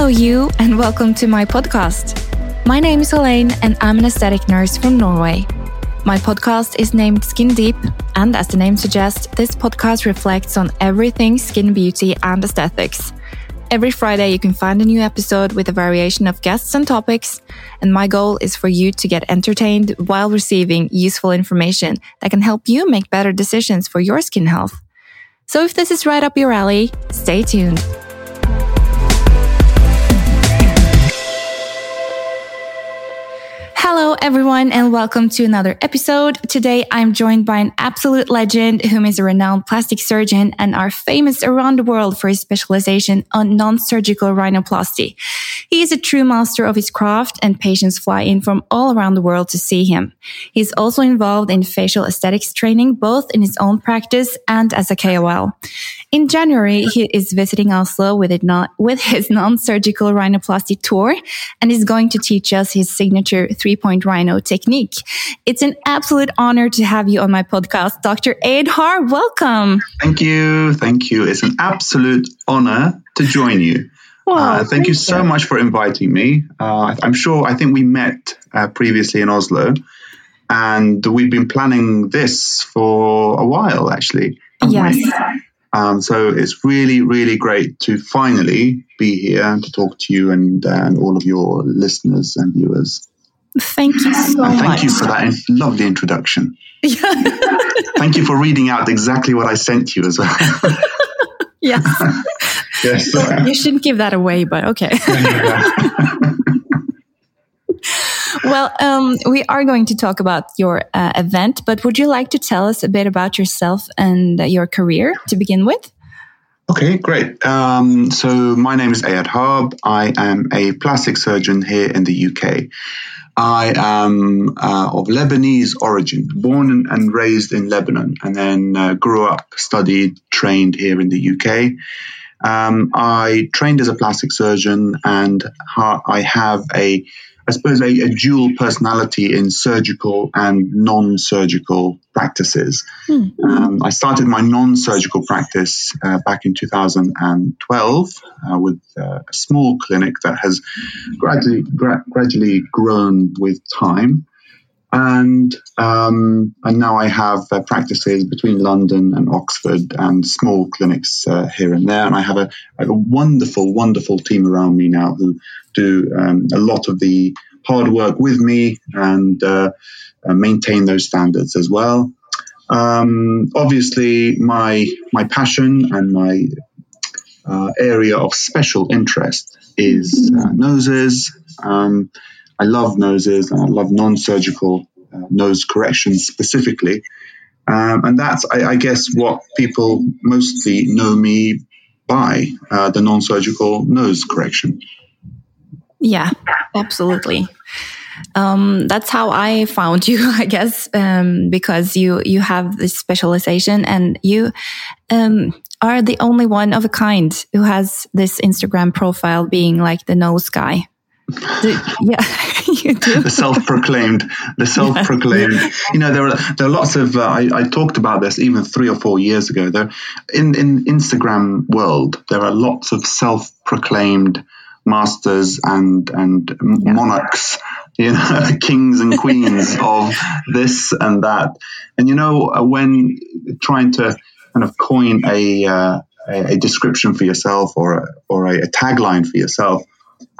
Hello, you, and welcome to my podcast. My name is Elaine, and I'm an aesthetic nurse from Norway. My podcast is named Skin Deep, and as the name suggests, this podcast reflects on everything skin beauty and aesthetics. Every Friday, you can find a new episode with a variation of guests and topics. And my goal is for you to get entertained while receiving useful information that can help you make better decisions for your skin health. So if this is right up your alley, stay tuned. Hello, everyone, and welcome to another episode. Today, I'm joined by an absolute legend whom is a renowned plastic surgeon and are famous around the world for his specialization on non-surgical rhinoplasty. He is a true master of his craft and patients fly in from all around the world to see him. He's also involved in facial aesthetics training, both in his own practice and as a KOL. In January, he is visiting Oslo with, it not, with his non-surgical rhinoplasty tour and is going to teach us his signature three point rhino technique. It's an absolute honor to have you on my podcast, Dr. Ayad Harb. Welcome. Thank you. Thank you. It's an absolute honor to join you. Well, uh, thank, thank, you so you. much for inviting me. Uh, I'm sure, I think we met uh, previously in Oslo, and we've been planning this for a while, actually. Yes. Um, so it's really, really great to finally be here and to talk to you and, uh, and all of your listeners and viewers. Thank you so and thank much. Thank you for that lovely introduction. thank you for reading out exactly what I sent you as well. yes. yes. Well, you shouldn't give that away, but okay. well, um, we are going to talk about your uh, event, but would you like to tell us a bit about yourself and uh, your career to begin with? Okay, great. Um, so my name is Ayad Harb. I am a plastic surgeon here in the UK. I am uh, of Lebanese origin, born and raised in Lebanon, and then uh, grew up, studied, trained here in the UK. Um, I trained as a plastic surgeon, and ha- I have a I suppose, a, a, dual personality in surgical and non surgical practices. Mm-hmm. Um, I started my non surgical practice uh, back in 2012 uh, with uh, a small clinic that has gradually, gra- gradually grown with time. And um, and now I have uh, practices between London and Oxford and small clinics uh, here and there. And I have a, a, wonderful, wonderful team around me now who do um, a lot of the hard work with me and uh, uh, maintain those standards as well. Um, obviously, my my passion and my uh, area of special interest is uh, noses. I love noses and I love non-surgical uh, nose corrections specifically. Um, and that's, I, I, guess, what people mostly know me by uh, the non-surgical nose correction. Yeah, absolutely. Um, that's how I found you, I guess, um, because you you have this specialization and you um, are the only one of a kind who has this Instagram profile being like the nose guy. Yeah, you do. The self-proclaimed, the self-proclaimed. Yeah. You know, there are there are lots of. Uh, I, I talked about this even three or four years ago. There, in in Instagram world, there are lots of self-proclaimed masters and and yeah. monarchs you know kings and queens of this and that and you know uh, when trying to kind of coin a uh, a, description for yourself or a, or a, a, tagline for yourself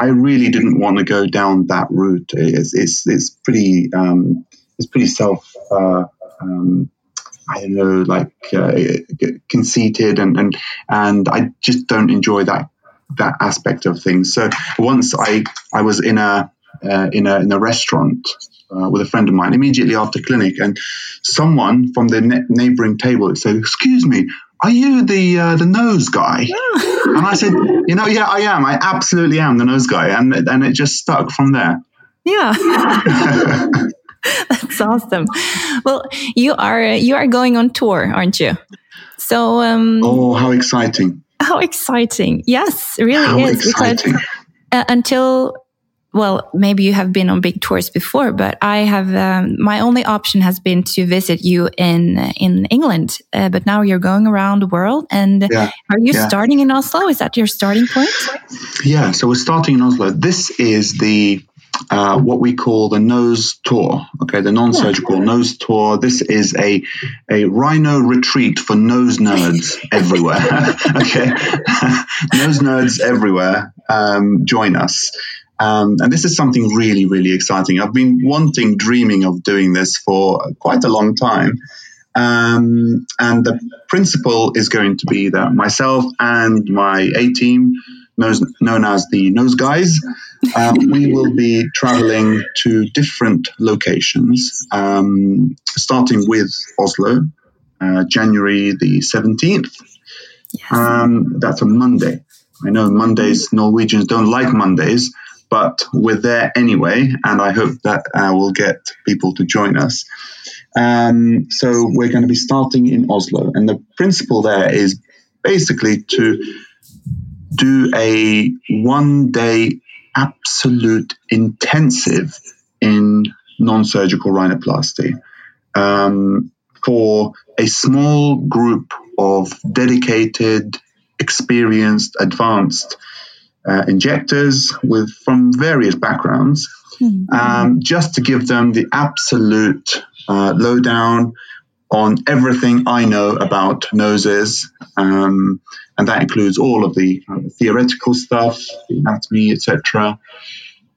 I really didn't want to go down that route it's it's, it's pretty um, it's pretty self uh, um, I don't know, like uh, conceited, and, and and I just don't enjoy that that aspect of things. So once I I was in a uh, in a in a restaurant uh, with a friend of mine immediately after clinic, and someone from the ne- neighboring table said, "Excuse me." Are you the uh, the nose guy? and I said, you know, yeah, I am. I absolutely am the nose guy, and and it just stuck from there. Yeah. That's awesome. Well, you are you are going on tour, aren't you? So um, Oh, how exciting. How exciting. Yes, really How is. Exciting. Because uh, until well, maybe you have been on big tours before, but I have. Um, my only option has been to visit you in in England, uh, but now you're going around the world. And yeah, are you yeah. starting in Oslo? Is that your starting point? Yeah, so we're starting in Oslo. This is the uh, what we call the nose tour. Okay, the non-surgical yeah. nose tour. This is a a rhino retreat for nose nerds everywhere. okay, nose nerds everywhere. Um, join us. Um, and this is something really, really exciting. I've been wanting, dreaming of doing this for quite a long time. Um, and the principle is going to be that myself and my A team known as the Nose Guys. Um, we will be traveling to different locations, um, starting with Oslo, uh, January the 17th. Yes. Um, that's a Monday. I know Mondays, Norwegians don't like Mondays, but we're there anyway, and I hope that uh, we'll get people to join us. Um, so we're going to be starting in Oslo, and the principle there is basically to do a one day absolute intensive in non surgical rhinoplasty um, for a small group of dedicated, experienced, advanced uh, injectors with from various backgrounds, mm-hmm. um, just to give them the absolute uh, lowdown on everything I know about noses, um, and that includes all of the uh, theoretical stuff, the anatomy, etc.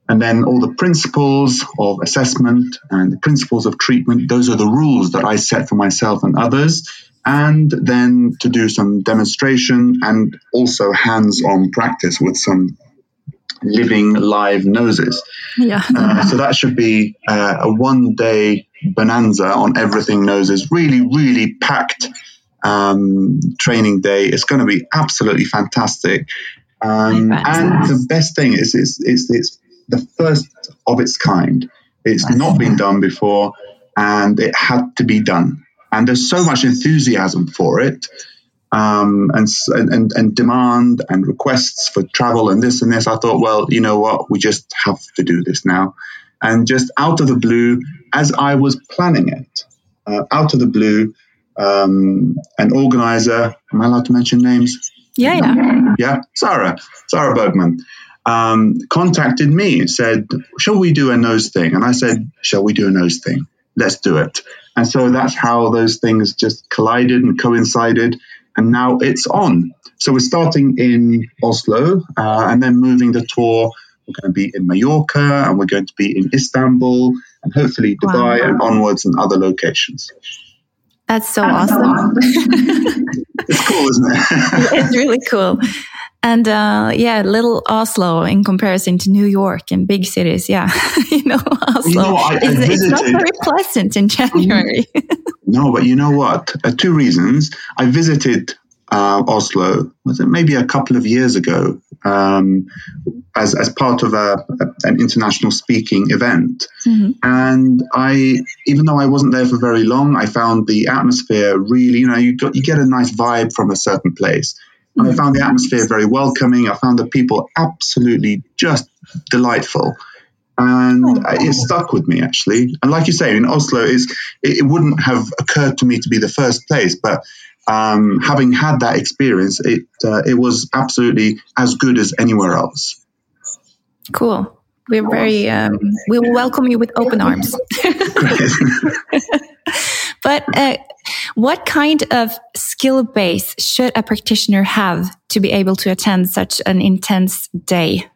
And then all the principles of assessment and the principles of treatment. Those are the rules that I set for myself and others. And then to do some demonstration and also hands on practice with some living live noses. Yeah. Uh, so that should be uh, a one day bonanza on everything noses. Really, really packed um, training day. It's going to be absolutely fantastic. Um, and the best thing is, it's, it's, it's the first of its kind. It's not been done before, and it had to be done. And there's so much enthusiasm for it, um, and, and and demand and requests for travel and this and this. I thought, well, you know what, we just have to do this now. And just out of the blue, as I was planning it, uh, out of the blue, um, an organizer. Am I allowed to mention names? Yeah, yeah. Yeah, Sarah, Sarah Bergman, um, contacted me and said, Shall we do a nose thing? And I said, Shall we do a nose thing? Let's do it. And so that's how those things just collided and coincided. And now it's on. So we're starting in Oslo uh, and then moving the tour. We're going to be in Mallorca and we're going to be in Istanbul and hopefully Dubai wow. and onwards and other locations. That's so awesome. it's cool, isn't it? it's really cool. And uh, yeah, little Oslo in comparison to New York and big cities. Yeah, you know, Oslo you know, I, I is, it's not very pleasant in January. no, but you know what? Uh, two reasons. I visited uh, Oslo, was it maybe a couple of years ago, um, as, as part of a, a, an international speaking event. Mm-hmm. And I, even though I wasn't there for very long, I found the atmosphere really, you know, you, got, you get a nice vibe from a certain place. And. I found the atmosphere very welcoming. I found the people absolutely just delightful and it stuck with me actually. And like you say, in Oslo, is it, it, wouldn't have occurred to me to be the first place, but um, having had that experience, it uh, it was absolutely as good as anywhere else. Cool. We're very um, we will welcome you with open arms. but uh, what kind of skill base should a practitioner have to be able to attend such an intense day?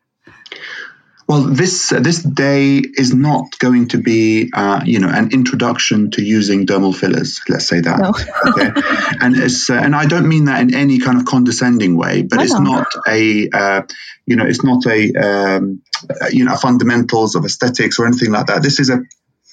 Well, this uh, this day is not going to be, uh, you know, an introduction to using dermal fillers. Let's say that. No. okay? And it's uh, and I don't mean that in any kind of condescending way, but it's not a, uh, you know, it's not a, um, uh, you know, fundamentals of aesthetics or anything like that. This is a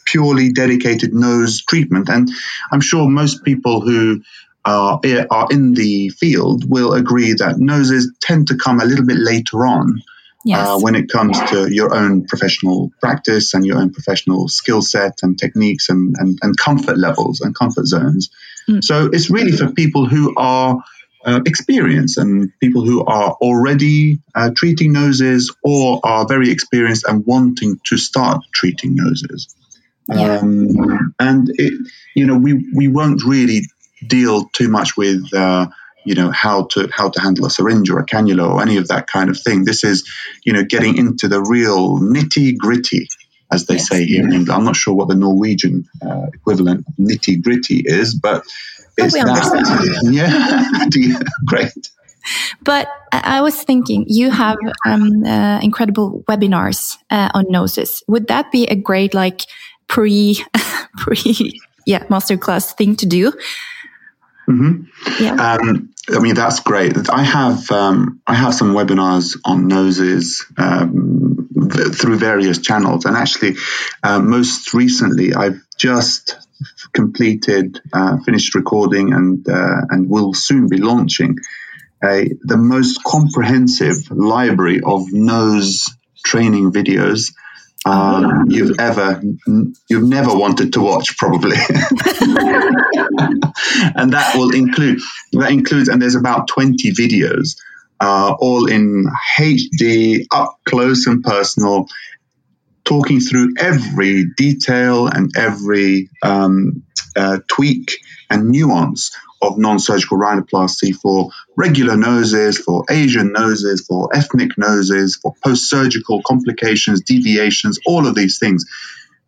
purely dedicated nose treatment, and I'm sure most people who are, are in the field will agree that noses tend to come a little bit later on yes. uh, when it comes to your own professional practice and your own professional skill set and techniques and, and, and comfort levels and comfort zones. Mm. So it's really for people who are uh, experience and people who are already uh, treating noses or are very experienced and wanting to start treating noses. Yeah. Um, and it, you know, we we won't really deal too much with uh, you know how to how to handle a syringe or a cannula or any of that kind of thing. This is you know getting into the real nitty gritty, as they Yes. say here in England. I'm not sure what the Norwegian uh, equivalent of nitty gritty is, but it's we that. Yeah, great. But I was thinking, you have um, uh, incredible webinars uh, on noses. Would that be a great like pre pre yeah masterclass thing to do? hmm Yeah. Um, I mean, that's great. I have um, I have some webinars on noses um, th- through various channels, and actually, uh, most recently, I've just completed, uh, finished recording, and uh, and will soon be launching a, the most comprehensive library of nose training videos. Um, you've ever, you've never wanted to watch, probably. and that will include that includes and there's about 20 videos uh, all in hd up close and personal talking through every detail and every um, uh, tweak and nuance of non-surgical rhinoplasty for regular noses, for Asian noses, for ethnic noses, for post-surgical complications, deviations, all of these things.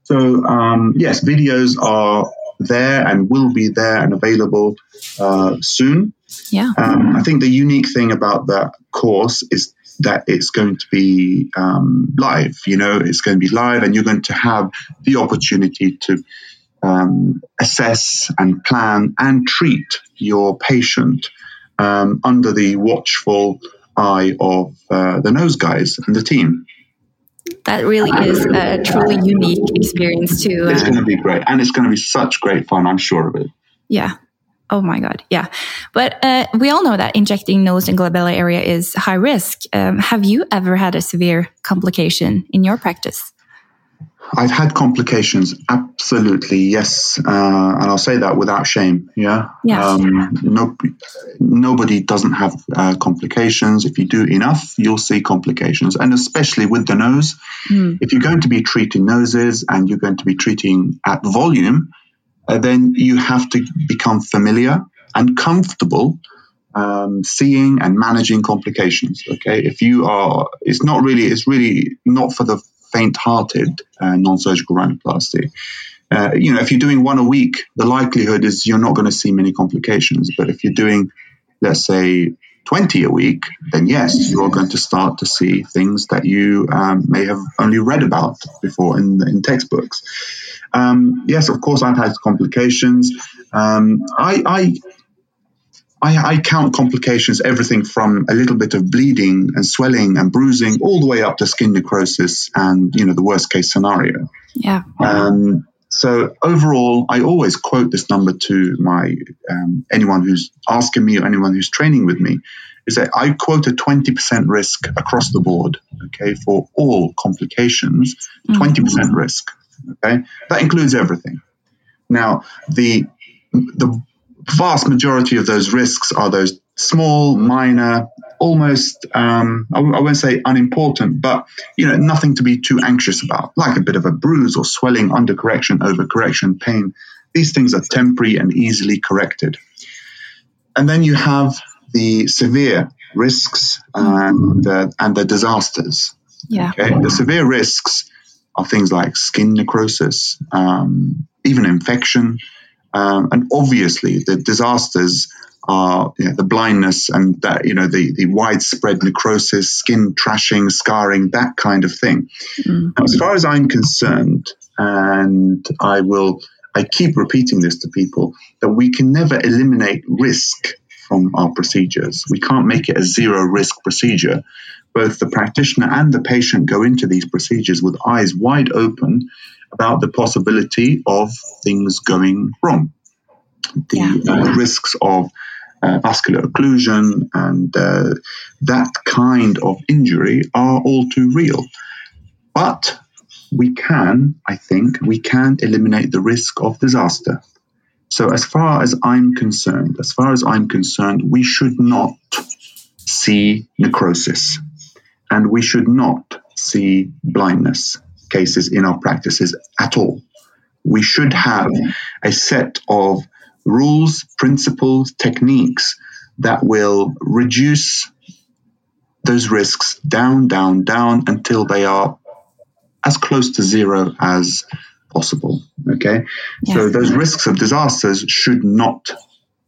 So um, yes, videos are there and will be there and available uh, soon. Yeah. Um, I think the unique thing about that course is that it's going to be um, live. You know, it's going to be live, and you're going to have the opportunity to um, assess and plan and treat your patient um, under the watchful eye of uh, the nose guys and the team. That really is a truly unique experience to. It's Uh, going to be great, and it's going to be such great fun. I'm sure of it. yeah. Oh my God. Yeah. But uh, we all know that injecting nose and glabella area is high risk. Um, have you ever had a severe complication in your practice? I've had complications, absolutely, yes, uh, and I'll say that without shame. Yeah, Yeah. Um, no, nobody doesn't have uh, complications. If you do enough, you'll see complications, and especially with the nose. Mm. If you're going to be treating noses and you're going to be treating at volume, uh, then you have to become familiar and comfortable um, seeing and managing complications. Okay, if you are, it's not really, it's really not for the faint-hearted uh, non-surgical rhinoplasty. Uh, you know, if you're doing one a week, the likelihood is you're not going to see many complications. But if you're doing, let's say, 20 a week, then yes, you're going to start to see things that you um, may have only read about before in, in textbooks. Um, yes, of course, I've had complications. Um, I, I I, I count complications everything from a little bit of bleeding and swelling and bruising all the way up to skin necrosis and you know the worst case scenario. Yeah. Um, so overall, I always quote this number to my um, anyone who's asking me or anyone who's training with me is that I quote a 20% risk across the board, okay, for all complications, 20% risk, okay? That includes everything. Now, the the vast majority of those risks are those small, minor, almost um, I, I won't say unimportant, but you know nothing to be too anxious about, like a bit of a bruise or swelling, under correction, over correction, pain. These things are temporary and easily corrected. And then you have the severe risks and uh, and the disasters. Yeah. Okay, the severe risks are things like skin necrosis, um, even infection, um, and obviously the disasters are you know, the blindness and that you know the the widespread necrosis, skin trashing, scarring, that kind of thing. Mm. Now, as far as I'm concerned, and I will, I keep repeating this to people that we can never eliminate risk from our procedures. We can't make it a zero risk procedure. Both the practitioner and the patient go into these procedures with eyes wide open about the possibility of things going wrong. The Yeah. uh, risks of uh, vascular occlusion and uh, that kind of injury are all too real. But we can, I think, we can eliminate the risk of disaster. So, as far as I'm concerned, as far as I'm concerned, we should not see necrosis and we should not see blindness cases in our practices at all. We should have a set of rules, principles, techniques that will reduce those risks down, down, down until they are as close to zero as possible. Okay, yeah. so those risks of disasters should not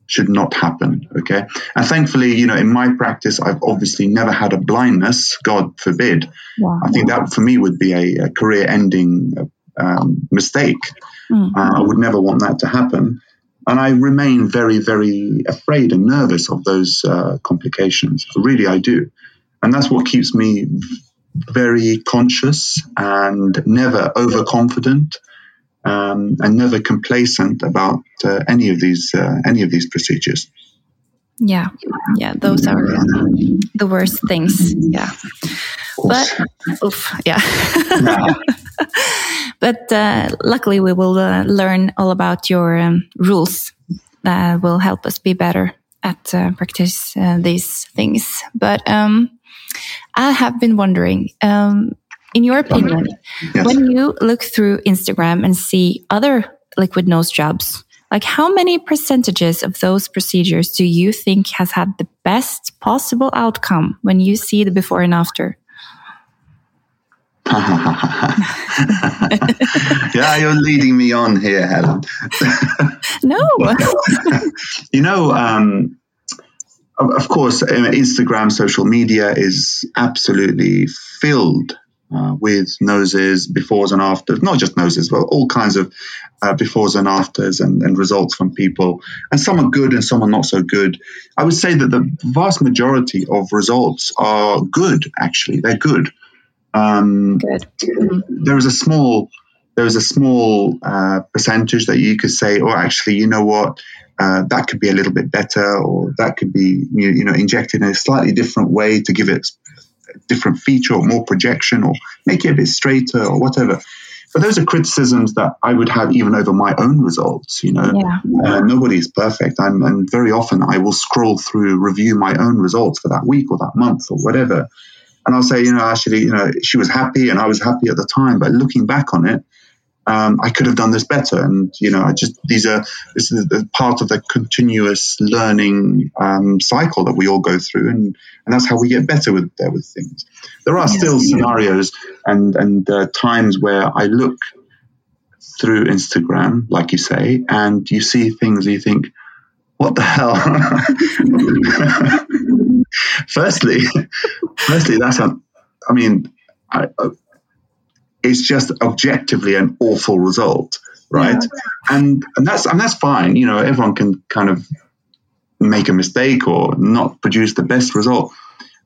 should not happen. Okay, and thankfully, you know, in my practice, I've obviously never had a blindness. God forbid. Wow. I think that for me would be a, a career-ending um, mistake. Mm. Uh, I would never want that to happen. And I remain very, very afraid and nervous of those uh, complications. Really, I do. And that's what keeps me very conscious and never overconfident um, and never complacent about uh, any of these uh, any of these procedures. Yeah, yeah, those are the worst things. Yeah, but oof, yeah. but uh, luckily, we will uh, learn all about your um, rules that will help us be better at uh, practice uh, these things. But um, I have been wondering, um, in your opinion, yes. when you look through Instagram and see other liquid nose jobs, like how many percentages of those procedures do you think has had the best possible outcome when you see the before and after? yeah, you're leading me on here, Helen. no. you know, um, of course, Instagram, social media is absolutely filled uh, with noses, befores and afters, not just noses, but all kinds of uh, befores and afters and, and, results from people. And some are good and some are not so good. I would say that the vast majority of results are good, actually. They're good. Um, good. There is a small. There is a small uh, percentage that you could say, oh, actually, you know what? uh, that could be a little bit better, or that could be you know injected in a slightly different way to give it different feature or more projection, or make it a bit straighter or whatever. But those are criticisms that I would have even over my own results. You know, yeah. uh, nobody is perfect, and, and very often I will scroll through, review my own results for that week or that month or whatever, and I'll say, you know, actually, you know, she was happy and I was happy at the time, but looking back on it, um, I could have done this better. And you know, I just these are this is the part of the continuous learning um, cycle that we all go through, and and that's how we get better with there with things. There are still scenarios and and uh, times where I look through Instagram, like you say, and you see things and you think, what the hell? firstly, firstly, that's a, I mean, I, it's just objectively an awful result, right? Yeah. And and that's and that's fine. You know, everyone can kind of make a mistake or not produce the best result.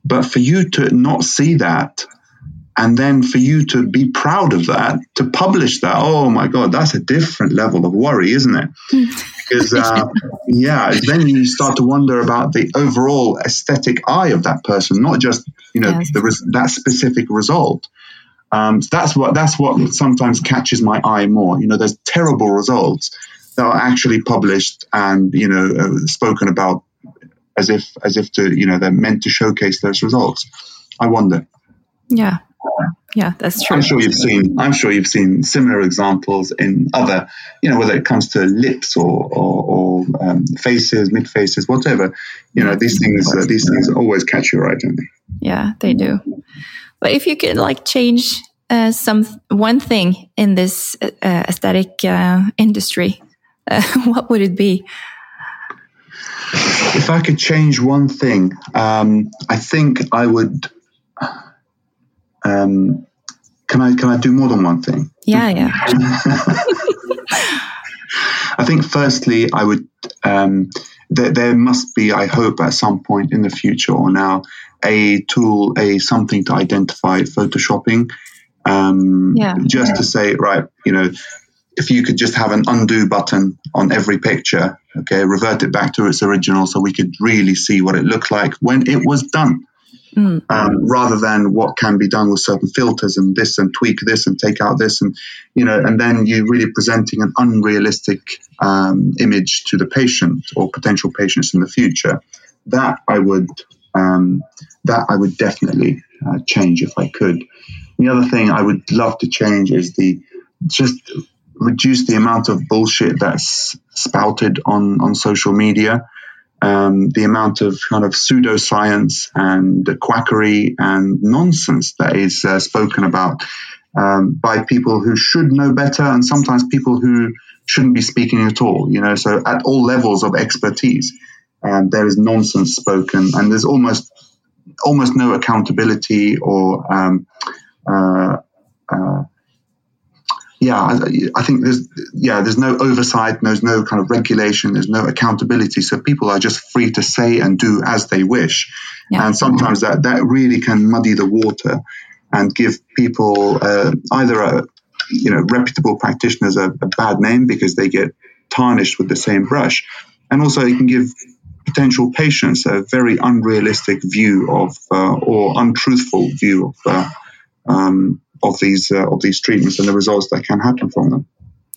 But for you to not see that and then for you to be proud of that, to publish that, oh my God, that's a different level of worry, isn't it? because, uh, yeah, then you start to wonder about the overall aesthetic eye of that person, not just, you know, yes. the, that specific result. Um, so that's what that's what sometimes catches my eye more. You know, there's terrible results that are actually published and you know uh, spoken about as if as if to you know they're meant to showcase those results. I wonder. Yeah, yeah, that's true. I'm sure you've seen. I'm sure you've seen similar examples in other, you know, whether it comes to lips or or, or um, faces, mid faces, whatever. You know, these things. Uh, these things always catch your eye, don't they? Yeah, they do. But if you could like change uh, some one thing in this uh, aesthetic uh, industry, uh, what would it be? If I could change one thing, um, I think I would. Um, can I can I do more than one thing? Yeah, yeah. I think firstly, I would. Um, there, there must be, I hope, at some point in the future or now, a tool, a something to identify photoshopping. Um, yeah. Just yeah. to say, right, you know, if you could just have an undo button on every picture, okay, revert it back to its original so we could really see what it looked like when it was done. mm. um, rather than what can be done with certain filters and this and tweak this and take out this and you know and then you're really presenting an unrealistic um, image to the patient or potential patients in the future that i would um, that i would definitely uh, change if i could the other thing i would love to change is the just reduce the amount of bullshit that's spouted on on social media um, the amount of kind of pseudoscience and quackery and nonsense that is uh, spoken about um, by people who should know better and sometimes people who shouldn't be speaking at all. You know, so at all levels of expertise, um, there is nonsense spoken, and there's almost almost no accountability or um, uh, uh, yeah, I, I, think there's yeah, there's no oversight, there's no kind of regulation, there's no accountability. So people are just free to say and do as they wish, yeah. and sometimes that that really can muddy the water and give people uh, either a you know reputable practitioners a, a bad name because they get tarnished with the same brush, and also it can give potential patients a very unrealistic view of uh, or untruthful view of uh, um, of these uh, of these treatments and the results that can happen from them.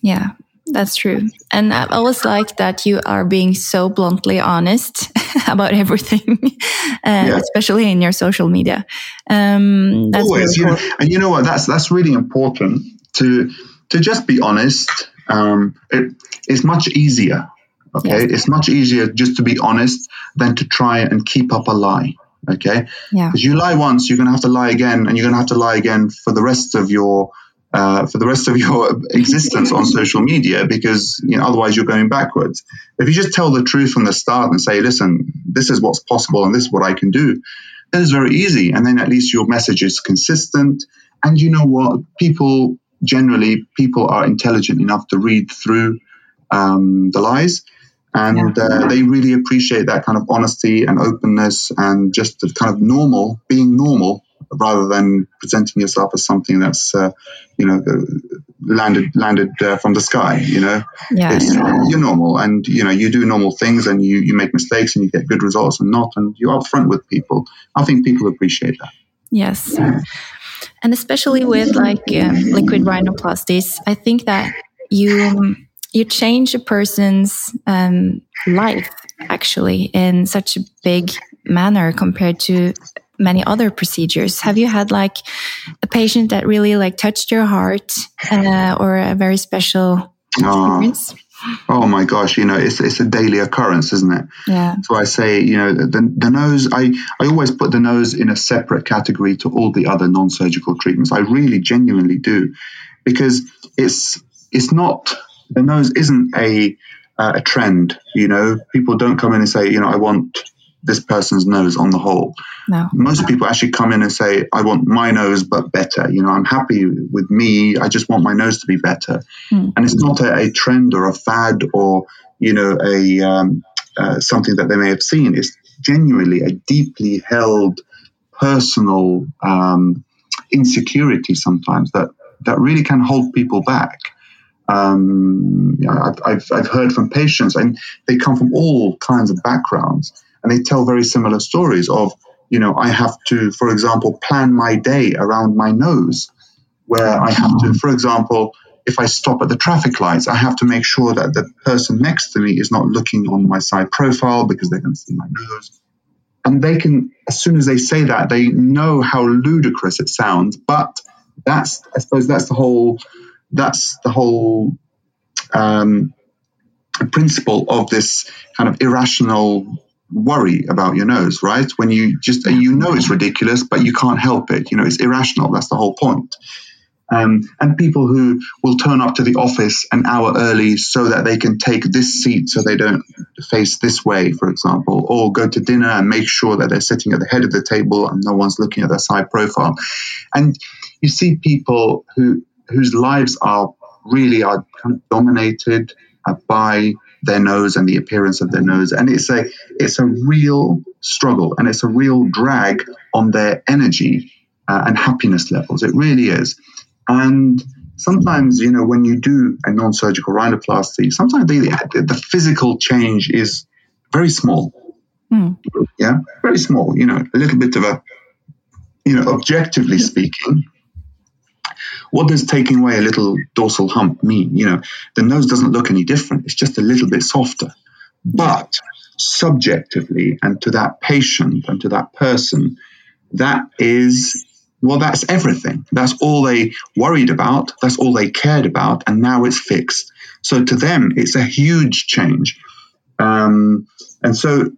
Yeah, that's true. And I always like that you are being so bluntly honest about everything, uh, yeah. especially in your social media. Um, always, really cool. you know, and you know what? That's that's really important to to just be honest. Um, it, it's much easier. Okay, yes. it's much easier just to be honest than to try and keep up a lie. Okay. Yeah. Because you lie once, you're going to have to lie again, and you're going to have to lie again for the rest of your uh, for the rest of your existence on social media because you know otherwise you're going backwards. If you just tell the truth from the start and say, "Listen, this is what's possible and this is what I can do," then it's very easy, and then at least your message is consistent. And you know what? People generally people are intelligent enough to read through um, the lies and uh, they really appreciate that kind of honesty and openness and just the kind of normal being normal rather than presenting yourself as something that's uh, you know landed landed uh, from the sky you know? Yeah, you're normal and you know you do normal things and you you make mistakes and you get good results and not and you're upfront with people. I think people appreciate that. Yes. Yeah. and especially with like um, liquid rhinoplasties i think that you you change a person's um, life actually in such a big manner compared to many other procedures. Have you had like a patient that really like touched your heart uh, or a very special experience? Oh, oh my gosh you know it's, it's a daily occurrence isn't it? Yeah. So i say you know the, the nose i i always put the nose in a separate category to all the other non-surgical treatments. I really genuinely do because it's it's not the nose isn't a uh, a trend. You know, people don't come in and say, you know, I want this person's nose on the whole. No. Most people actually come in and say, I want my nose, but better. You know, I'm happy with me. I just want my nose to be better. Mm. And it's not a, a, trend or a fad or, you know, a um, uh, something that they may have seen. It's genuinely a deeply held personal um, insecurity sometimes that, that really can hold people back. Um, you know, I've, I've, I've heard from patients, and they come from all kinds of backgrounds, and they tell very similar stories of, you know, I have to, for example, plan my day around my nose, where I have to, for example, if I stop at the traffic lights, I have to make sure that the person next to me is not looking on my side profile because going to see my nose. And they can, as soon as they say that, they know how ludicrous it sounds. But that's, I suppose, that's the whole that's the whole um, principle of this kind of irrational worry about your nose, right? When you just you know it's ridiculous, but you can't help it. You know, it's irrational. That's the whole point. Um, and people who will turn up to the office an hour early so that they can take this seat so they don't face this way, for example, or go to dinner and make sure that they're sitting at the head of the table and no one's looking at their side profile. And you see people who whose lives are really are dominated uh, by their nose and the appearance of their nose. And it's a it's a real struggle and it's a real drag on their energy uh, and happiness levels. It really is. And sometimes you know when you do a non-surgical rhinoplasty sometimes the, the physical change is very small. Mm. yeah very small you know a little bit of a you know, objectively speaking, what does taking away a little dorsal hump mean? You know, the nose doesn't look any different. It's just a little bit softer. But subjectively, and to that patient and to that person, that is, well, that's everything. That's all they worried about. That's all they cared about. And now it's fixed. So to them, it's a huge change. Um, and so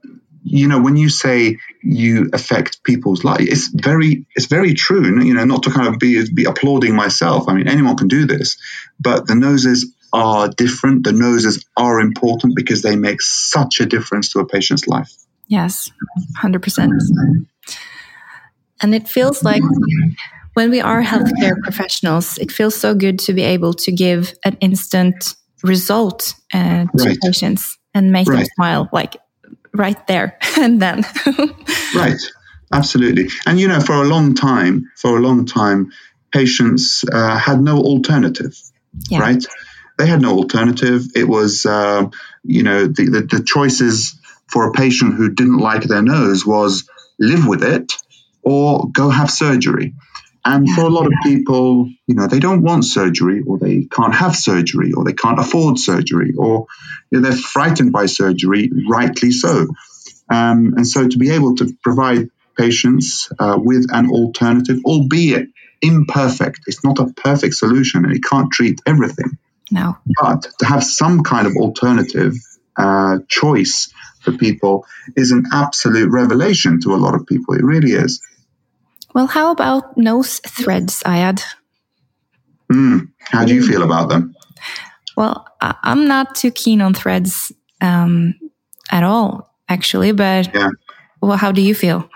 you know when you say you affect people's life. It's very it's very true you know not to kind of be be applauding myself. I mean anyone can do this but the noses are different. The noses are important because they make such a difference to a patient's life. Yes 100% and it feels like when we are healthcare professionals it feels so good to be able to give an instant result uh, to right. patients and make right. them smile. Like right there and then. right, absolutely. And you know, for a long time, for a long time, patients uh, had no alternative, yeah. right? They had no alternative. It was, uh, you know, the, the, the choices for a patient who didn't like their nose was live with it or go have surgery. And for a lot of people, you know, they don't want surgery or they can't have surgery or they can't afford surgery or you know, they're frightened by surgery, rightly so. Um, and so to be able to provide patients uh, with an alternative, albeit imperfect, it's not a perfect solution and it can't treat everything. No. But to have some kind of alternative uh, choice for people is an absolute revelation to a lot of people. It really is. Well, how about nose threads, Ayad? Mm, how do you feel about them? Well, I'm not too keen on threads um, at all, actually. But yeah. well, how do you feel?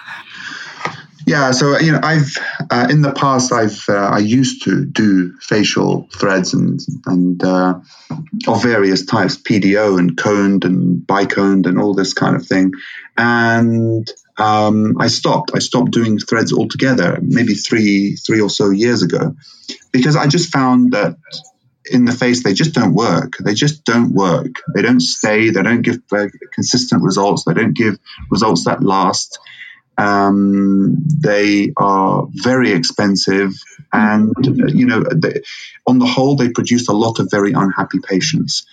Yeah, so you know, I've uh, in the past I've uh, I used to do facial threads and and uh, of various types, PDO and coned and biconed and all this kind of thing, and um, I stopped. I stopped doing threads altogether, maybe three three or so years ago, because I just found that in the face they just don't work. They just don't work. They don't stay. They don't give consistent results. They don't give results that last. Um, they are very expensive, and you know, they, on the whole, they produce a lot of very unhappy patients.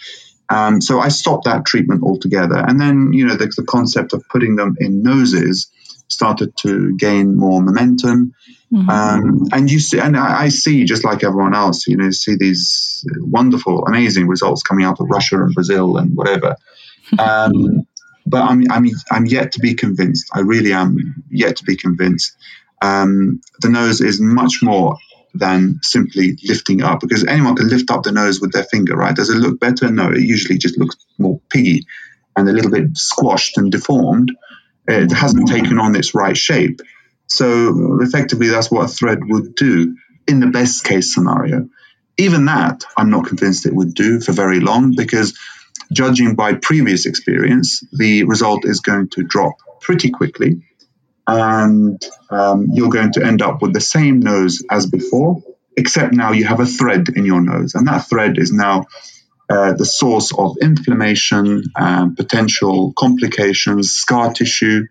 Um, so I stopped that treatment altogether, and then you know, the, the concept of putting them in noses started to gain more momentum. Mm-hmm. Um, and you see, and I, I, see just like everyone else, you know, see these wonderful, amazing results coming out of Russia and Brazil and whatever. Um, but I'm, I'm, I'm yet to be convinced. I really am yet to be convinced. Um, the nose is much more than simply lifting up because anyone can lift up the nose with their finger, right? Does it look better? No, it usually just looks more piggy and a little bit squashed and deformed. It hasn't taken on its right shape. So effectively, that's what a thread would do in the best case scenario. Even that, I'm not convinced it would do for very long because judging by previous experience, the result is going to drop pretty quickly. And um, you're going to end up with the same nose as before, except now you have a thread in your nose. And that thread is now uh, the source of inflammation, potential complications, scar tissue,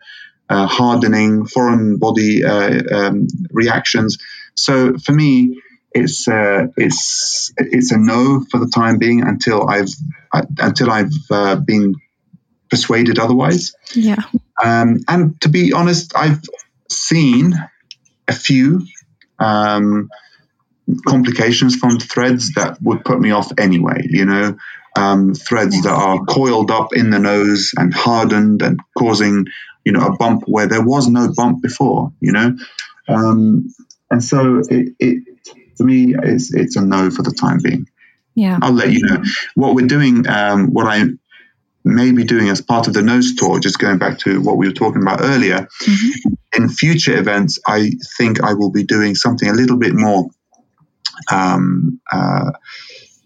uh, hardening, foreign body uh, um, reactions. So for me, it's uh, it's it's a no for the time being until I've until I've uh, been persuaded otherwise. Yeah. Um, and to be honest, I've seen a few um, complications from threads that would put me off anyway. You know, um, threads that are coiled up in the nose and hardened and causing you know a bump where there was no bump before. You know, um, and so it, it for me it's it's a no for the time being. Yeah, I'll let you know what we're doing. Um, what I may be doing as part of the nose tour, just going back to what we were talking about earlier. Mm-hmm. In future events, I think I will be doing something a little bit more, um, uh,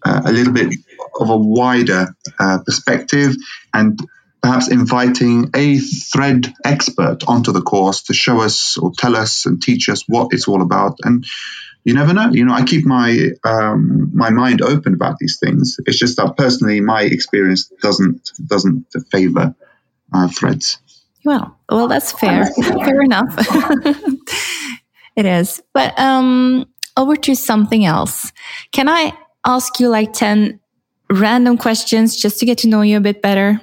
uh, a little bit of a wider uh, perspective and perhaps inviting a thread expert onto the course to show us or tell us and teach us what it's all about. And you never know. You know, I keep my um, my mind open about these things. It's just that personally, my experience doesn't doesn't favor uh, threads. Well, well, that's fair. fair enough. It is. But um, over to something else. Can I ask you like 10 random questions just to get to know you a bit better?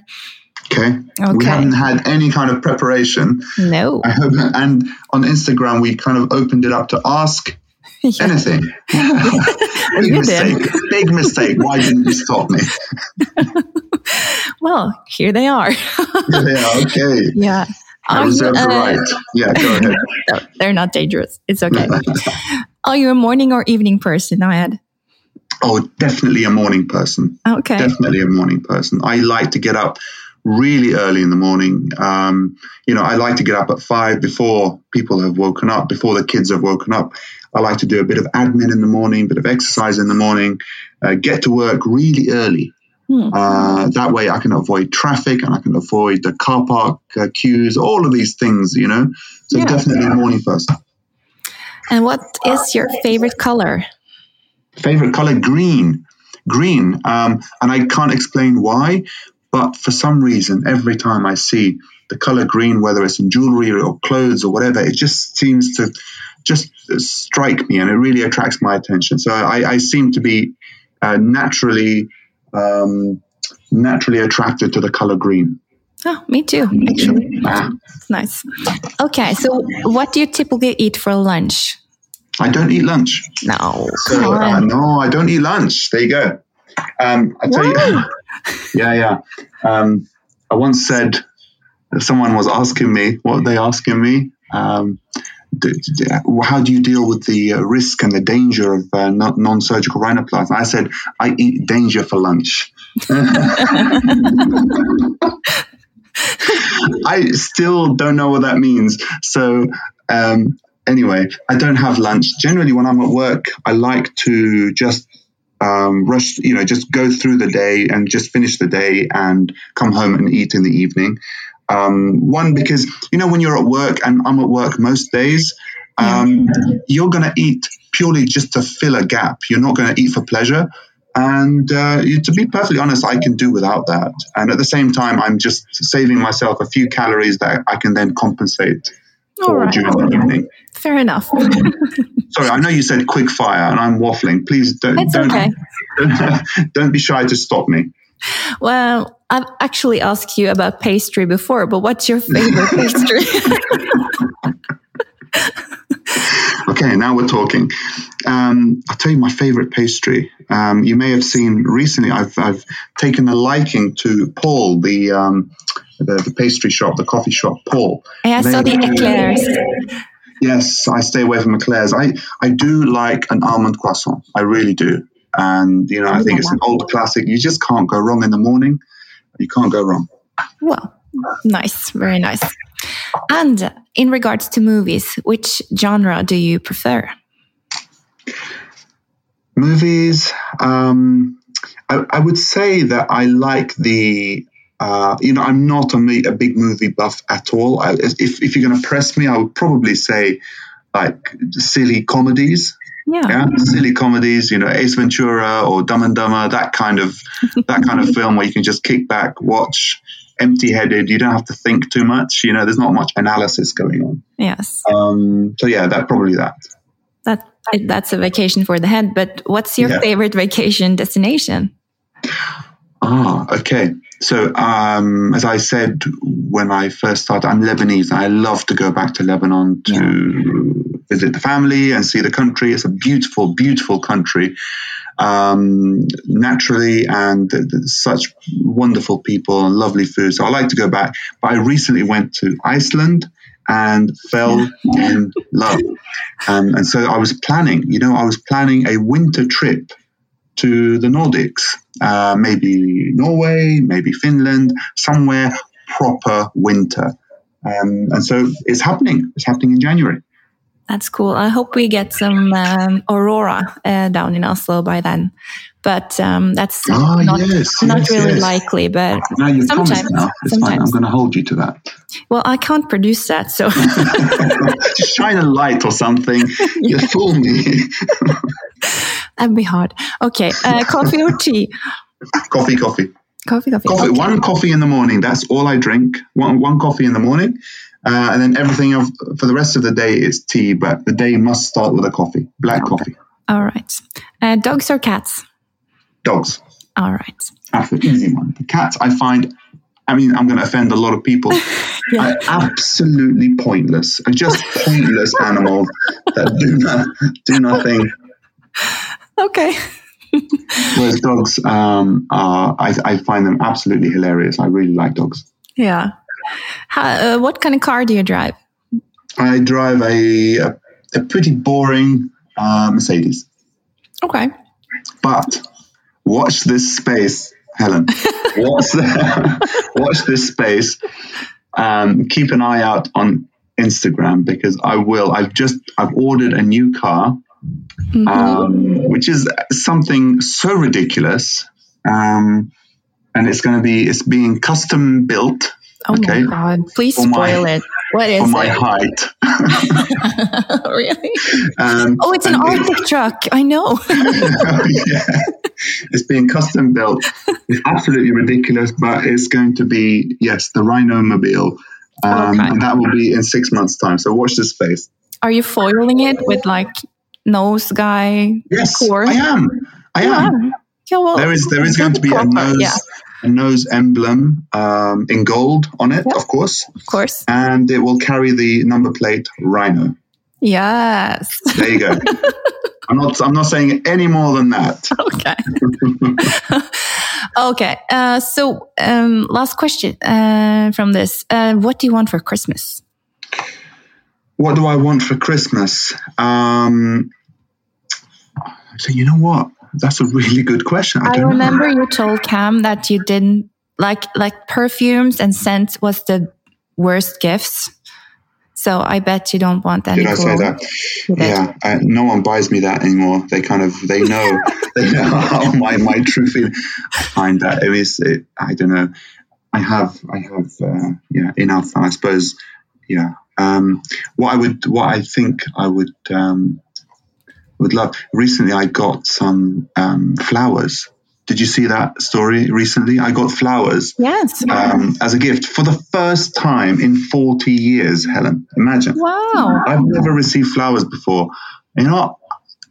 Okay. okay. We haven't had any kind of preparation. No. I hope, and on Instagram, we kind of opened it up to ask yeah. anything. big mistake. Big mistake. Why didn't you stop me? well, here they are. are. Okay. Yeah. I reserve the uh, right. Yeah, go ahead. no, they're not dangerous. It's okay. are you a morning or evening person, Ayad? Oh, definitely a morning person. Okay. Definitely a morning person. I like to get up really early in the morning. Um, you know, I like to get up at five before people have woken up, before the kids have woken up. I like to do a bit of admin in the morning, bit of exercise in the morning, uh, get to work really early. Hmm. Uh, that way I can avoid traffic and I can avoid the car park uh, queues, all of these things, you know. So yeah. definitely morning person. And what is your favorite color? Favorite color? Green. Green. Um, and I can't explain why, but for some reason, every time I see the color green, whether it's in jewelry or clothes or whatever, it just seems to just strike me and it really attracts my attention. So I, I seem to be uh, naturally um, naturally attracted to the color green. Oh, me too, actually. Ah. Nice. Okay, so what do you typically eat for lunch? I don't eat lunch. No, so, uh, no, I don't eat lunch. There you go. Um, I tell what? you, yeah, yeah. Um, I once said someone was asking me what they asking me. Um, how do you deal with the uh, risk and the danger of uh, non-surgical rhinoplasty? I said, I eat danger for lunch. I still don't know what that means. So, um, anyway, I don't have lunch. Generally, when I'm at work, I like to just um, rush, you know, just go through the day and just finish the day and come home and eat in the evening. Um, one, because, you know, when you're at work and I'm at work most days, um, you're going to eat purely just to fill a gap. You're not going to eat for pleasure. And uh, to be perfectly honest, I can do without that. And at the same time, I'm just saving myself a few calories that I can then compensate for right. during the evening. Fair enough. Sorry, I know you said quick fire, and I'm waffling. Please don't don't, okay. don't, don't be shy to stop me. Well, I've actually asked you about pastry before, but what's your favorite pastry? okay, now we're talking. Um, I'll tell you my favorite pastry. Um, you may have seen recently. I've I've taken a liking to Paul, the um, the, the, pastry shop, the coffee shop, Paul. I saw the eclairs. Yes, I stay away from eclairs. I, I do like an almond croissant. I really do. And, you know, I think it's an old classic. You just can't go wrong in the morning. You can't go wrong. Well, nice. Very nice. And in regards to movies, which genre do you prefer? Movies, um, I, I, would say that I like the uh, you know, I'm not a, a, big movie buff at all. I, if, if you're going to press me, I would probably say like silly comedies. Yeah. yeah. silly comedies. You know, Ace Ventura or Dumb and Dumber. That kind of that kind of film where you can just kick back, watch, empty-headed. You don't have to think too much. You know, there's not much analysis going on. Yes. Um, so yeah, that probably that. That that's a vacation for the head. But what's your yeah. favorite vacation destination? Ah, okay. So, um, as I said when I first started, I'm Lebanese and I love to go back to Lebanon to yeah. Visit the family and see the country. It's a beautiful, beautiful country, um, naturally, and such wonderful people and lovely food. So, I like to go back. But I recently went to Iceland and fell in love. Um, and so I was planning, you know, I was planning a winter trip to the Nordics, uh, maybe Norway, maybe Finland, somewhere proper winter. Um, and so it's happening. It's happening in January. That's cool. I hope we get some um, aurora uh, down in Oslo by then. But um, that's oh, not, yes, not yes, really yes. likely. But now you sometimes, now. It's sometimes. fine. I'm going to hold you to that. Well, I can't produce that, so just shine a light or something. You fool me. That'd be hard. Okay, uh, coffee or tea? Coffee, coffee. Coffee, coffee. coffee okay. One coffee in the morning. That's all I drink. One, one coffee in the morning. Uh, and then everything of, for the rest of the day is tea, but the day must start with a coffee, black coffee. All right. Uh, dogs or cats? Dogs. All right. That's the easy one. The cats, I find, I mean, I'm going to offend a lot of people, Yeah. absolutely pointless, are just pointless animals that do, not, do nothing. Okay. Whereas dogs, um, are, I, I find them absolutely hilarious. I really like dogs. Yeah. How, uh, what kind of car do you drive? I drive a, a, a pretty boring uh, Mercedes. Okay. But watch this space, Helen. watch, the, watch this space. Um, keep an eye out on Instagram because I will. I've just I've ordered a new car, Mhm. um, which is something so ridiculous, um, and it's going to be it's being custom built oh okay. my god! Please For my- spoil it. What for my it? height. really? Um, Oh, it's an and it- Arctic truck. I know. yeah. It's being custom built. It's absolutely ridiculous, but it's going to be, yes, the Rhino Mobile. Um, Okay. And that will be in six months' time. So watch this space. Are you foiling it with like nose guy? Yes, Core? I am. I am. Yeah, well, There is there is going to be a nose Yeah, a nose emblem um, in gold on it, Yeah. of course, of course. and it will carry the number plate Rhino. Yes. There you go. I'm not I'm not saying any more than that. okay. okay. Uh, so, um, last question uh, from this. Uh, what do you want for Christmas? What do I want for Christmas? Um, so you know what? That's a really good question. I, I don't remember know. you told Cam that you didn't like like perfumes and scents was the worst gifts. So I bet you don't want any. Did I say that? Yeah, I, no one buys me that anymore. They kind of they know they know how my my true feeling. I find that it is. It, I don't know. I have I have uh, yeah enough, and I suppose yeah. Um, what I would what I think I would um, would love. Recently, I got some um, flowers. Did you see that story recently? I got flowers Yes. um, as a gift for the first time in 40 years, Helen. Imagine. Wow. I've never received flowers before. You know,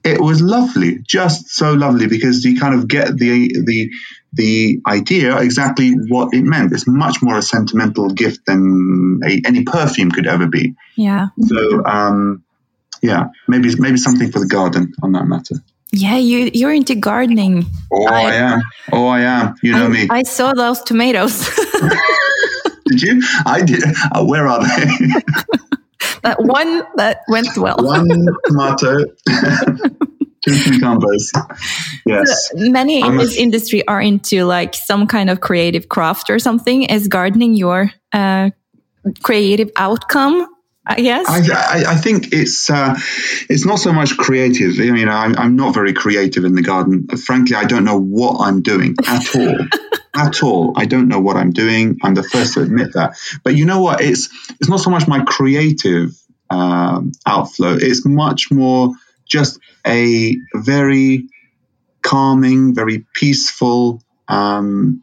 it was lovely, just so lovely because you kind of get the the the idea exactly what it meant. It's much more a sentimental gift than a, any perfume could ever be. Yeah. So, um, yeah, maybe maybe something for the garden on that matter. Yeah. You you're into gardening. Oh, I- I, am. Oh, I am. You know I, me. I saw those tomatoes. did you? I did. Uh, where are they? that one that went well. One tomato, two cucumbers. Yes. Many I'm in this industry are into like some kind of creative craft or something. Is gardening your uh, creative outcome? I guess. I, I, I think it's uh, it's not so much creative. I mean, I'm, I'm not very creative in the garden. Frankly, I don't know what I'm doing at all. at all. I don't know what I'm doing. I'm the first to admit that. But you know what? It's it's not so much my creative um, outflow. It's much more just a very calming, very peaceful um,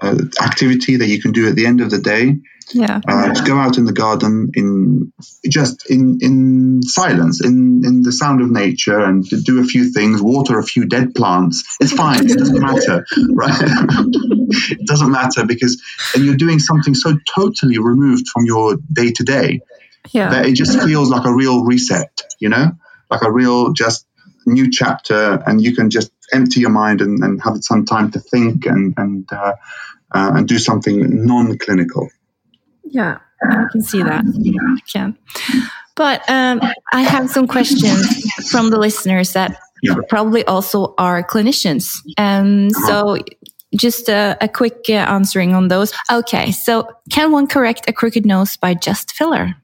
uh, activity that you can do at the end of the day yeah. uh, to go out in the garden in just in in silence, in in the sound of nature, and to do a few things, water a few dead plants. It's fine. It doesn't matter, right? it doesn't matter because and you're doing something so totally removed from your day to day Yeah. that it just feels like a real reset. You know, like a real just new chapter, and you can just empty your mind and, and have some time to think and and uh, uh, and do something non-clinical. Yeah, I can see that. I can. But um, I have some questions from the listeners that probably also are clinicians. And so just a, a quick uh, answering on those. Okay, so can one correct a crooked nose by just filler?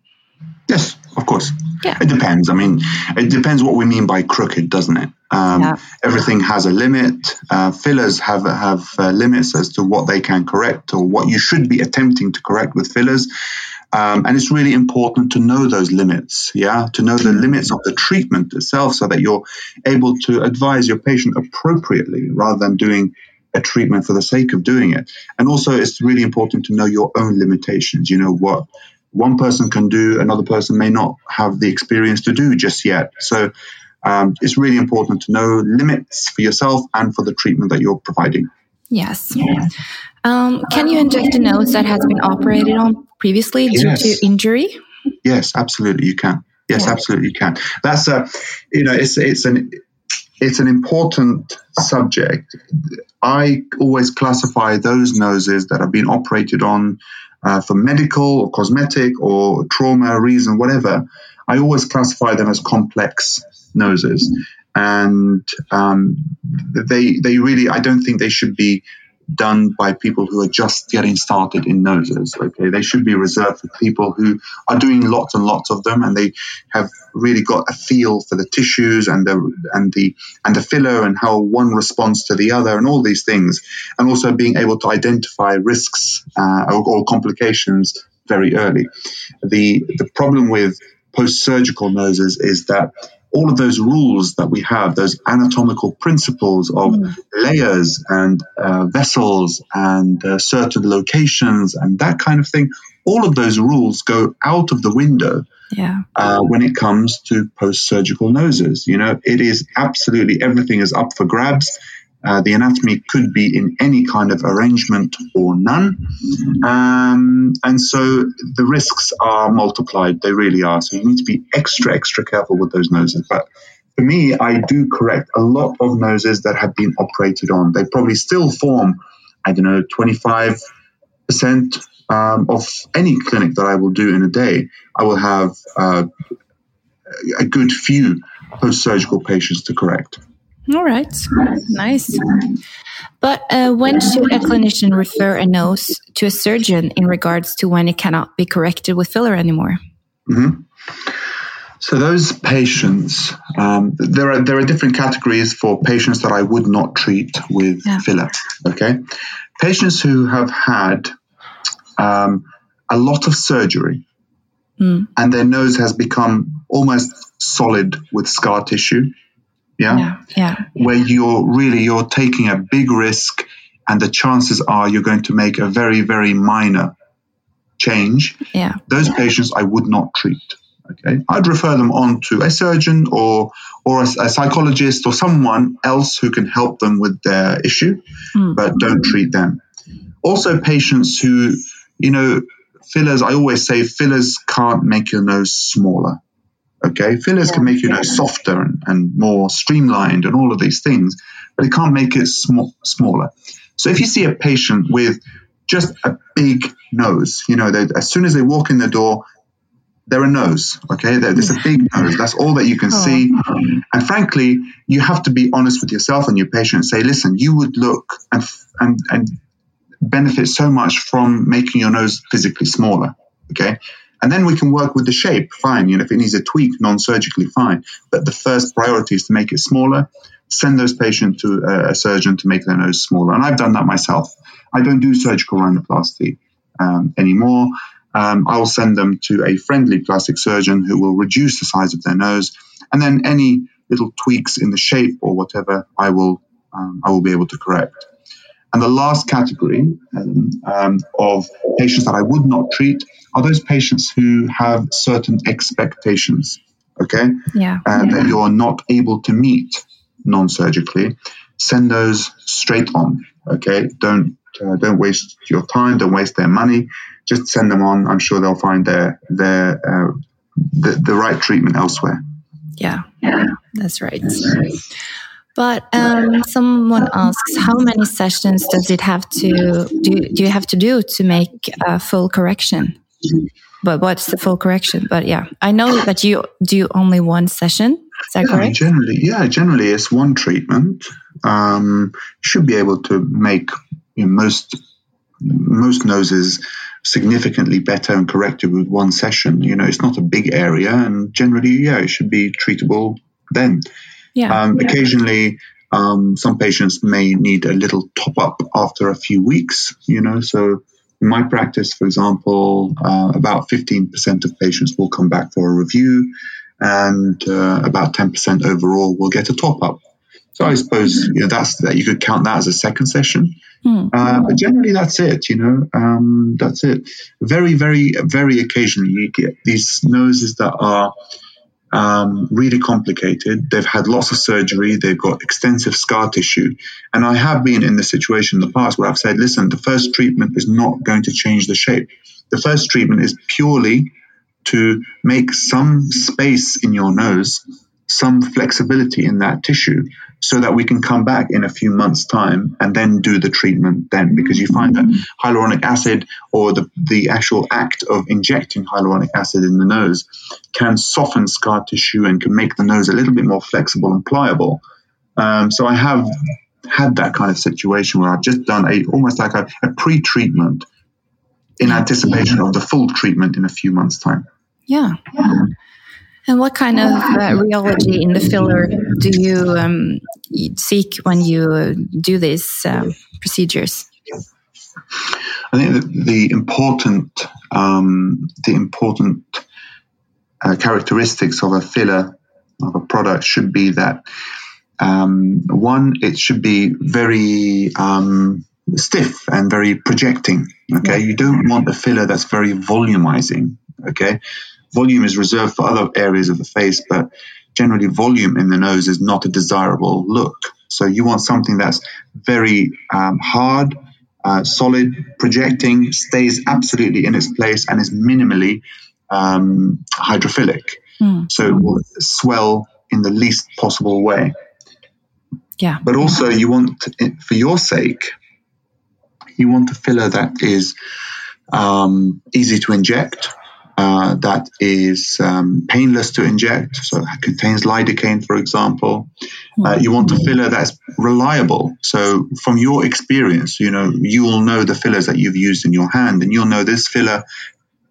Yes, of course. Yeah. It depends. I mean, it depends what we mean by crooked, doesn't it? Um, Yeah. Everything has a limit. Uh, fillers have have uh, limits as to what they can correct or what you should be attempting to correct with fillers. Um, and it's really important to know those limits, yeah, to know the limits of the treatment itself so that you're able to advise your patient appropriately rather than doing a treatment for the sake of doing it. And also, it's really important to know your own limitations. You know what one person can do, another person may not have the experience to do just yet. So um, it's really important to know limits for yourself and for the treatment that you're providing. Yes. Um, can you inject a nose that has been operated on previously yes. due to injury? Yes, absolutely, you can. Yes, yeah. absolutely, you can. That's a, you know, it's it's an it's an important subject. I always classify those noses that have been operated on uh, for medical or cosmetic or trauma reason, whatever. I always classify them as complex noses, and um, they they really I don't think they should be done by people who are just getting started in noses. Okay, they should be reserved for people who are doing lots and lots of them, and they have really got a feel for the tissues and the and the and the filler and how one responds to the other and all these things, and also being able to identify risks uh, or, or complications very early. The the problem with post surgical noses is that all of those rules that we have, those anatomical principles of mm. layers and uh, vessels and uh, certain locations and that kind of thing, all of those rules go out of the window yeah. uh, when it comes to post surgical noses. You know, it is absolutely everything is up for grabs. Uh, the anatomy could be in any kind of arrangement or none. Um, and so the risks are multiplied. They really are. So you need to be extra, extra careful with those noses. But for me, I do correct a lot of noses that have been operated on. They probably still form, I don't know, 25% um, of any clinic that I will do in a day. I will have uh, a good few post surgical patients to correct. All right, nice. But uh, when should a clinician refer a nose to a surgeon in regards to when it cannot be corrected with filler anymore? Mm -hmm. So those patients, um, there are there are different categories for patients that I would not treat with yeah. filler. Okay, patients who have had um, a lot of surgery mm. and their nose has become almost solid with scar tissue yeah? yeah yeah. Where you're really you're taking a big risk and the chances are you're going to make a very very minor change. Yeah. Those patients i would not treat okay? I'd refer them on to a surgeon or or a, a psychologist or someone else who can help them with their issue mm. but don't treat them. Also patients who you know fillers i always say fillers can't make your nose smaller Okay, fillers can make your nose softer and, and, more streamlined and all of these things, but it can't make it sm- smaller. So if you see a patient with just a big nose, you know, as soon as they walk in the door, they're a nose. Okay, there's a big nose. That's all that you can oh. see. And frankly, you have to be honest with yourself and your patient and say, listen, you would look and and and benefit so much from making your nose physically smaller. Okay, and then we can work with the shape, fine. You know, if it needs a tweak non-surgically, fine. But the first priority is to make it smaller. Send those patients to a, a surgeon to make their nose smaller. And I've done that myself. I don't do surgical rhinoplasty um, anymore. Um, I'll send them to a friendly plastic surgeon who will reduce the size of their nose, and then any little tweaks in the shape or whatever, I will um, I will be able to correct. And the last category um, um, of patients that I would not treat are those patients who have certain expectations, okay? Yeah. And yeah. that you're not able to meet non surgically. Send those straight on, okay? Don't uh, don't waste your time, don't waste their money. Just send them on. I'm sure they'll find their their uh, the, the right treatment elsewhere. Yeah, yeah, that's right. That's right. But um, someone asks, how many sessions does it have to do? Do you have to do to make a full correction? But what's the full correction? But yeah, I know that you do only one session. Is that yeah, correct? Generally, yeah, generally it's one treatment. Um, should be able to make you know, most most noses significantly better and corrected with one session. You know, it's not a big area, and generally, yeah, it should be treatable then. Yeah. Um, occasionally, um, some patients may need a little top up after a few weeks, you know. So, in my practice, for example, uh, about 15% of patients will come back for a review, and uh, about 10% overall will get a top up. So I suppose you know, that's that you could count that as a second session. Mm. Uh, but generally, that's it. You know, um, that's it. Very, very, very occasionally, you get these noses that are um, really complicated. They've had lots of surgery. They've got extensive scar tissue. And I have been in the situation in the past where I've said, listen, the first treatment is not going to change the shape. The first treatment is purely to make some space in your nose, some flexibility in that tissue so that we can come back in a few months' time and then do the treatment then. Because you find that hyaluronic acid or the, the actual act of injecting hyaluronic acid in the nose can soften scar tissue and can make the nose a little bit more flexible and pliable. Um, so I have had that kind of situation where I've just done a almost like a, a pre-treatment in anticipation of the full treatment in a few months' time. Yeah. yeah. And what kind of uh, rheology in the filler do you um, seek when you do these um, procedures? I think the important um, the important uh, characteristics of a filler of a product should be that um, one it should be very um, stiff and very projecting. Okay, yeah. you don't want a filler that's very volumizing. Okay, volume is reserved for other areas of the face, but generally volume in the nose is not a desirable look. So you want something that's very um, hard, uh, solid, projecting, stays absolutely in its place, and is minimally um, hydrophilic. Mm. So it will swell in the least possible way. Yeah. But also, you want, for your sake, you want a filler that is um, easy to inject, uh, that is um, painless to inject, so it contains lidocaine, for example. Uh, you want a filler that's reliable. So, from your experience, you know you will know the fillers that you've used in your hand, and you'll know this filler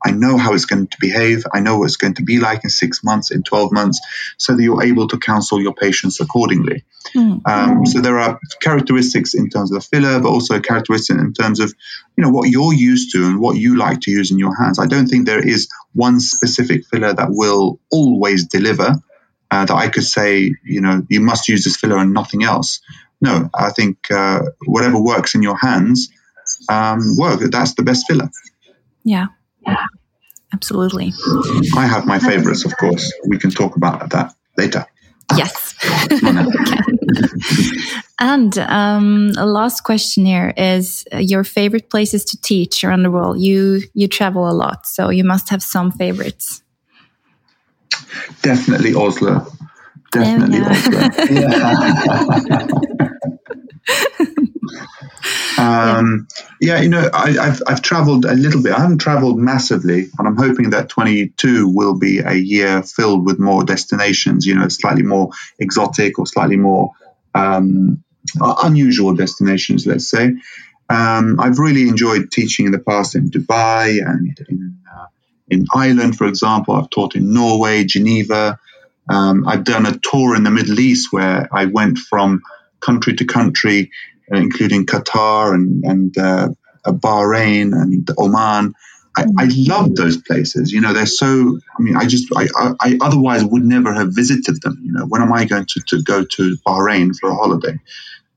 I know how it's going to behave. I know what it's going to be like in six months, in 12 months, so that you're able to counsel your patients accordingly. Mm. Um, so there are characteristics in terms of the filler, but also characteristics in terms of, you know, what you're used to and what you like to use in your hands. I don't think there is one specific filler that will always deliver. Uh, that I could say, you know, you must use this filler and nothing else. No, I think uh, whatever works in your hands, um, work. That's the best filler. Yeah. Absolutely. I have my favorites, of course. We can talk about that later. Yes. and um, a last question here is uh, your favorite places to teach around the world. You you travel a lot, so you must have some favorites. Definitely Oslo. Definitely Oslo. Yeah. Um, yeah. yeah. you know, I, have I've traveled a little bit. I haven't traveled massively, and I'm hoping that 22 will be a year filled with more destinations. You know, slightly more exotic or slightly more um, unusual destinations. Let's say. Um, I've really enjoyed teaching in the past in Dubai and in uh, in Ireland, for example. I've taught in Norway, Geneva. Um, I've done a tour in the Middle East where I went from country to country including Qatar and, and uh, Bahrain and Oman. I, I mm. love those places. You know, they're so. I mean, I just, I, I, I, otherwise would never have visited them. You know, when am I going to, to go to Bahrain for a holiday?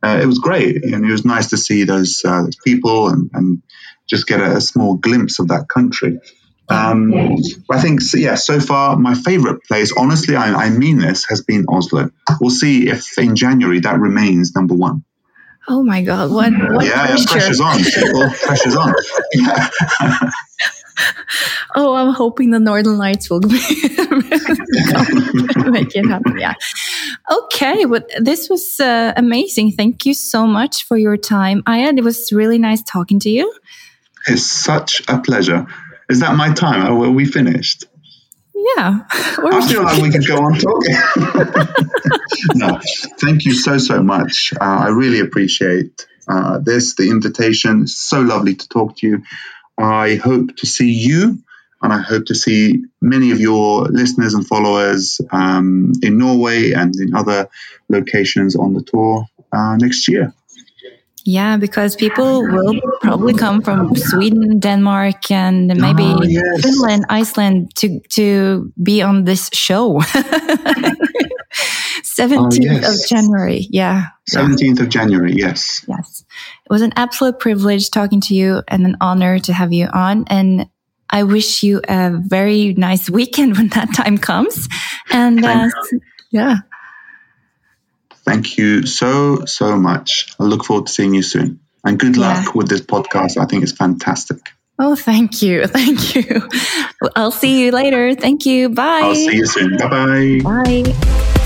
Uh, it was great, and it was nice to see those, uh, those people and, and just get a, a, small glimpse of that country. Um, I think, so, yeah, so far my favorite place, honestly, I, I mean this, has been Oslo. We'll see if in January that remains number one. Oh my God! What? what yeah, pressure. pressure's on. People, pressure's on. oh, I'm hoping the Northern Lights will make it happen. Yeah. Okay, but this was uh, amazing. Thank you so much for your time, Ayad. It was really nice talking to you. It's such a pleasure. Is that my time? Are we finished? Yeah. I feel like we could go on talking. no, thank you so, so much. Uh, I really appreciate uh, this, the invitation. So lovely to talk to you. I hope to see you and I hope to see many of your listeners and followers um, in Norway and in other locations on the tour uh, next year. Yeah, because people will probably come from Sweden, Denmark, and maybe oh, yes. Finland, Iceland to to be on this show. 17th yes. of January. Yeah. 17th yeah. of January. Yes. Yes. It was an absolute privilege talking to you and an honor to have you on. And I wish you a very nice weekend when that time comes. And uh, yeah. Thank you so, so much. I look forward to seeing you soon. And good luck with this podcast. I think it's fantastic. Oh, thank you. Thank you. I'll see you later. Thank you. Bye. I'll see you soon. Bye-bye. Bye.